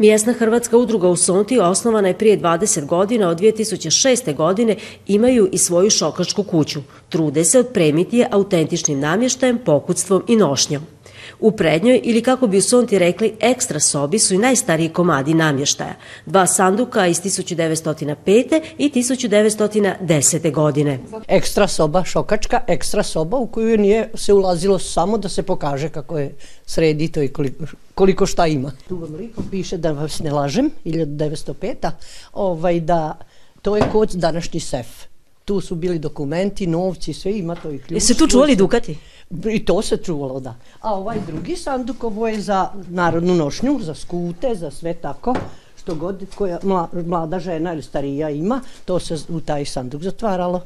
Mjesna Hrvatska udruga u Sonti osnovana je prije 20 godina, od 2006. godine imaju i svoju šokačku kuću. Trude se otpremiti je autentičnim namještajem, pokutstvom i nošnjom. U prednjoj ili kako bi u Sonti rekli ekstra sobi su i najstariji komadi namještaja, dva sanduka iz 1905. i 1910. godine. Ekstra soba šokačka, ekstra soba u koju nije se ulazilo samo da se pokaže kako je sredito i koliko, šta ima. Tu vam liko piše da vas ne lažem, 1905. Ovaj, da to je kod današnji sef. Tu su bili dokumenti, novci, sve ima to i ključ. Jeste tu čuvali dukati? I to se čuvalo, da. A ovaj drugi sanduk, ovo je za narodnu nošnju, za skute, za sve tako, što god koja mlada žena ili starija ima, to se u taj sanduk zatvaralo.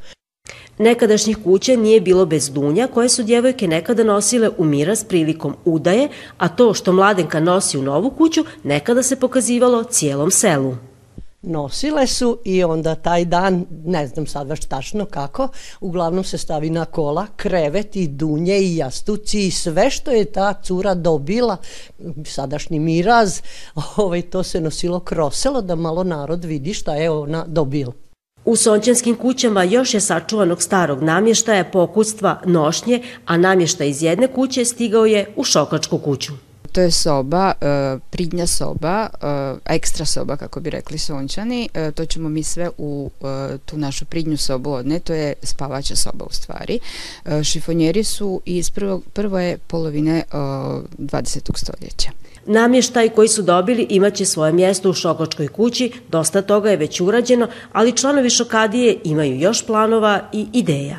Nekadašnjih kuća nije bilo bez dunja koje su djevojke nekada nosile u miraz prilikom udaje, a to što mladenka nosi u novu kuću nekada se pokazivalo cijelom selu nosile su i onda taj dan, ne znam sad već tačno kako, uglavnom se stavi na kola krevet i dunje i jastuci i sve što je ta cura dobila, sadašnji miraz, ovaj, to se nosilo kroselo da malo narod vidi šta je ona dobila. U Sončanskim kućama još je sačuvanog starog namještaja, pokustva, nošnje, a namještaj iz jedne kuće stigao je u Šokačku kuću to je soba, e, pridnja soba, e, ekstra soba kako bi rekli sunčani, e, to ćemo mi sve u tu našu pridnju sobu odneto, to je spavača soba u stvari. Šifonjeri su iz prvo, prve polovine 20. stoljeća. Namještaj koji su dobili imaće svoje mjesto u Šokočkoj kući, dosta toga je već urađeno, ali članovi Šokadije imaju još planova i ideja.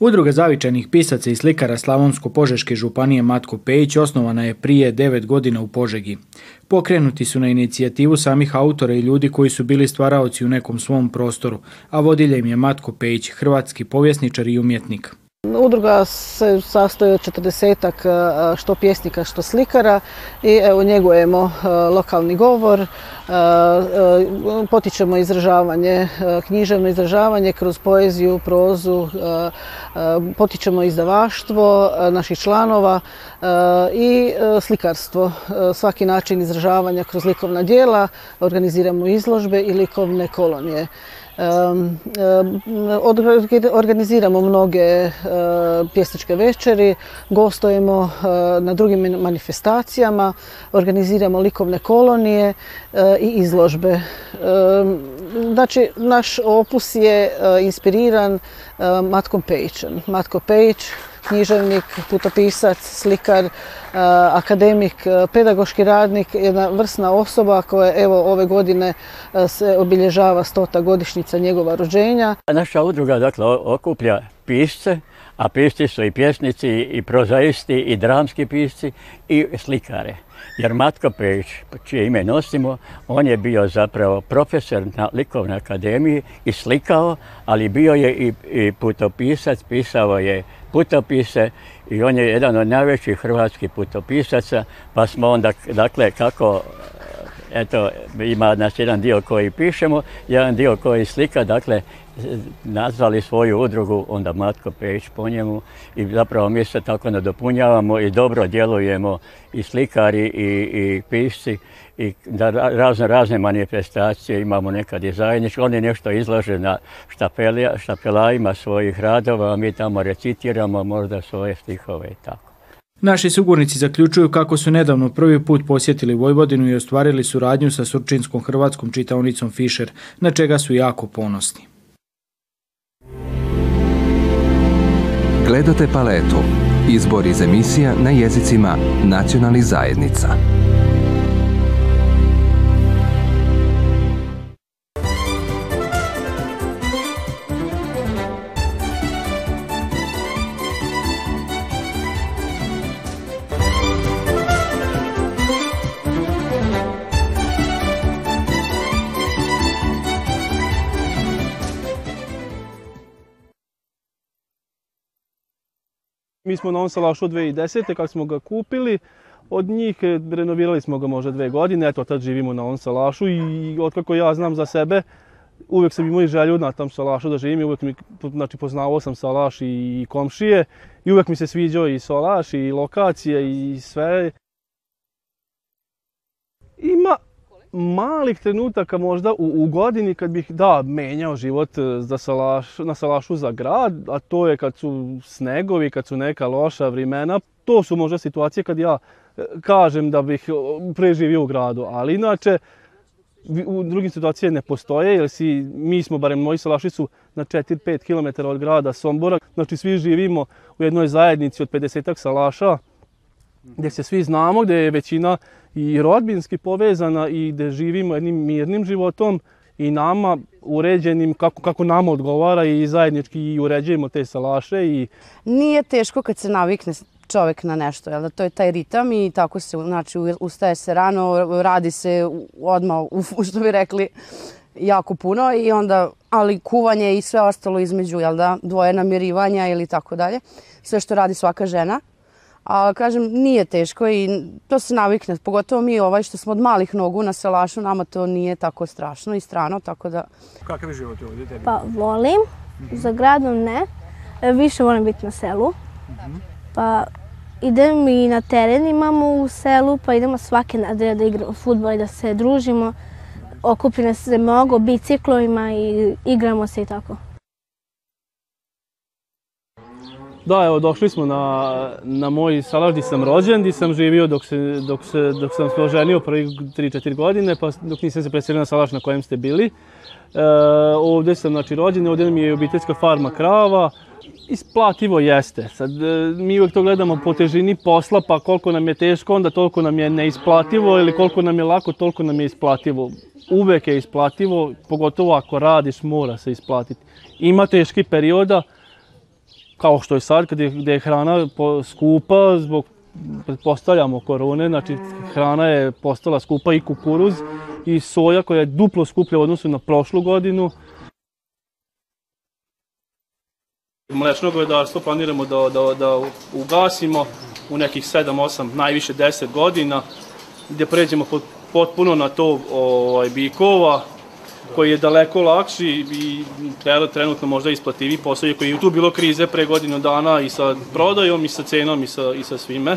Udruga zavičajnih pisaca i slikara Slavonsko-Požeške županije Matko Pejić osnovana je prije 9 godina u Požegi. Pokrenuti su na inicijativu samih autora i ljudi koji su bili stvaraoci u nekom svom prostoru, a vodilje im je Matko Pejić, hrvatski povjesničar i umjetnik. Udruga se sastoji od četrdesetak e, što pjesnika što slikara i evo njegujemo e, lokalni govor, e, potičemo izražavanje, književno izražavanje kroz poeziju, prozu, potičemo izdavaštvo naših članova i slikarstvo, svaki način izražavanja kroz likovna dijela, organiziramo izložbe i likovne kolonije. Organiziramo mnoge e, pjesničke večeri, gostujemo e, na drugim manifestacijama, organiziramo likovne kolonije e, i izložbe. Znači, naš opus je inspiriran Matkom Pejićem. Matko Pejić književnik, putopisac, slikar, e, akademik, e, pedagoški radnik, jedna vrsna osoba koja evo ove godine e, se obilježava stota godišnjica njegova rođenja. Naša udruga dakle okuplja pisce, a pisci su i pjesnici, i prozaisti, i dramski pisci, i slikare. Jer Matko Pejić, čije ime nosimo, on je bio zapravo profesor na likovnoj akademiji i slikao, ali bio je i, i putopisac, pisao je putopise i on je jedan od najvećih hrvatskih putopisaca, pa smo onda, dakle, kako eto, ima nas jedan dio koji pišemo, jedan dio koji slika, dakle, nazvali svoju udrugu, onda Matko Pejić po njemu i zapravo mi se tako nadopunjavamo i dobro djelujemo i slikari i, pisci i da razne, razne manifestacije imamo nekad i Oni nešto izlaže na štapelajima svojih radova, a mi tamo recitiramo možda svoje stihove i tako. Naši sugurnici zaključuju kako su nedavno prvi put posjetili Vojvodinu i ostvarili suradnju sa surčinskom hrvatskom čitaonicom Fischer, na čega su jako ponosni. Gledate paletu. Izbor iz emisija na jezicima nacionalnih zajednica. Mi smo na Onsalašu 2010. kad smo ga kupili, od njih e, renovirali smo ga možda dve godine, eto tad živimo na Salašu i otkako ja znam za sebe, uvijek sam imao i želju na tom salašu da živim i uvijek mi, znači poznavao sam salaš i komšije i uvijek mi se sviđao i salaš i lokacije i sve. Ima malih trenutaka možda u, godini kad bih, da, menjao život e, na salašu za grad, a to je kad su snegovi, kad su neka loša vremena, to su možda situacije kad ja e, kažem da bih preživio u gradu, ali inače u drugim situacije ne postoje, jer si, mi smo, barem moji salaši su na 4-5 km od grada Sombora, znači svi živimo u jednoj zajednici od 50 salaša, gdje se svi znamo, gdje je većina i rodbinski povezana i gdje živimo jednim mirnim životom i nama uređenim kako, nama odgovara i zajednički i uređujemo te salaše. I... Nije teško kad se navikne čovjek na nešto, jel da to je taj ritam i tako se, znači ustaje se rano, radi se odmah, što bi rekli, jako puno i onda, ali kuvanje i sve ostalo između, jel da, dvoje namirivanja ili tako dalje, sve što radi svaka žena. A kažem, nije teško i to se navikne. Pogotovo mi ovaj što smo od malih nogu na selašu, nama to nije tako strašno i strano, tako da... Kakav je život ovdje tebi? Pa volim, mhm. za gradom ne. E, više volim biti na selu. Mhm. Pa idem i na teren imamo u selu, pa idemo svake nedelje da igramo futbol i da se družimo. Okupine se mnogo biciklovima i igramo se i tako. Da, evo, došli smo na, na moj salaš gdje sam rođen, gdje sam živio dok, se, dok, se, dok sam se oženio prvi 3-4 godine, pa dok nisam se preselio na salaš na kojem ste bili. E, ovdje sam znači, rođen, ovdje mi je obiteljska farma krava, isplativo jeste. Sad, e, mi uvijek to gledamo po težini posla, pa koliko nam je teško, onda toliko nam je neisplativo ili koliko nam je lako, toliko nam je isplativo. Uvijek je isplativo, pogotovo ako radiš, mora se isplatiti. Ima teški perioda, kao što je sad, gdje, je hrana skupa zbog, pretpostavljamo, korone, znači hrana je postala skupa i kukuruz i soja koja je duplo skuplja u odnosu na prošlu godinu. Mlečno gledarstvo planiramo da, da, da ugasimo u nekih 7-8, najviše 10 godina, gdje pređemo potpuno na to ovaj, bikova, koji je daleko lakši i trenutno možda isplativi posao, koji je tu bilo krize pre godinu dana i sa prodajom i sa cenom i sa, i sa svime.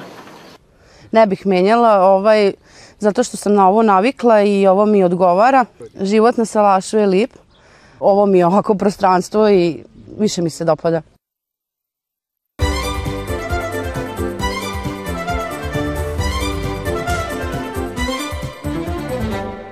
Ne bih menjala ovaj, zato što sam na ovo navikla i ovo mi odgovara. Život na Salašu je lip, ovo mi je ovako prostranstvo i više mi se dopada.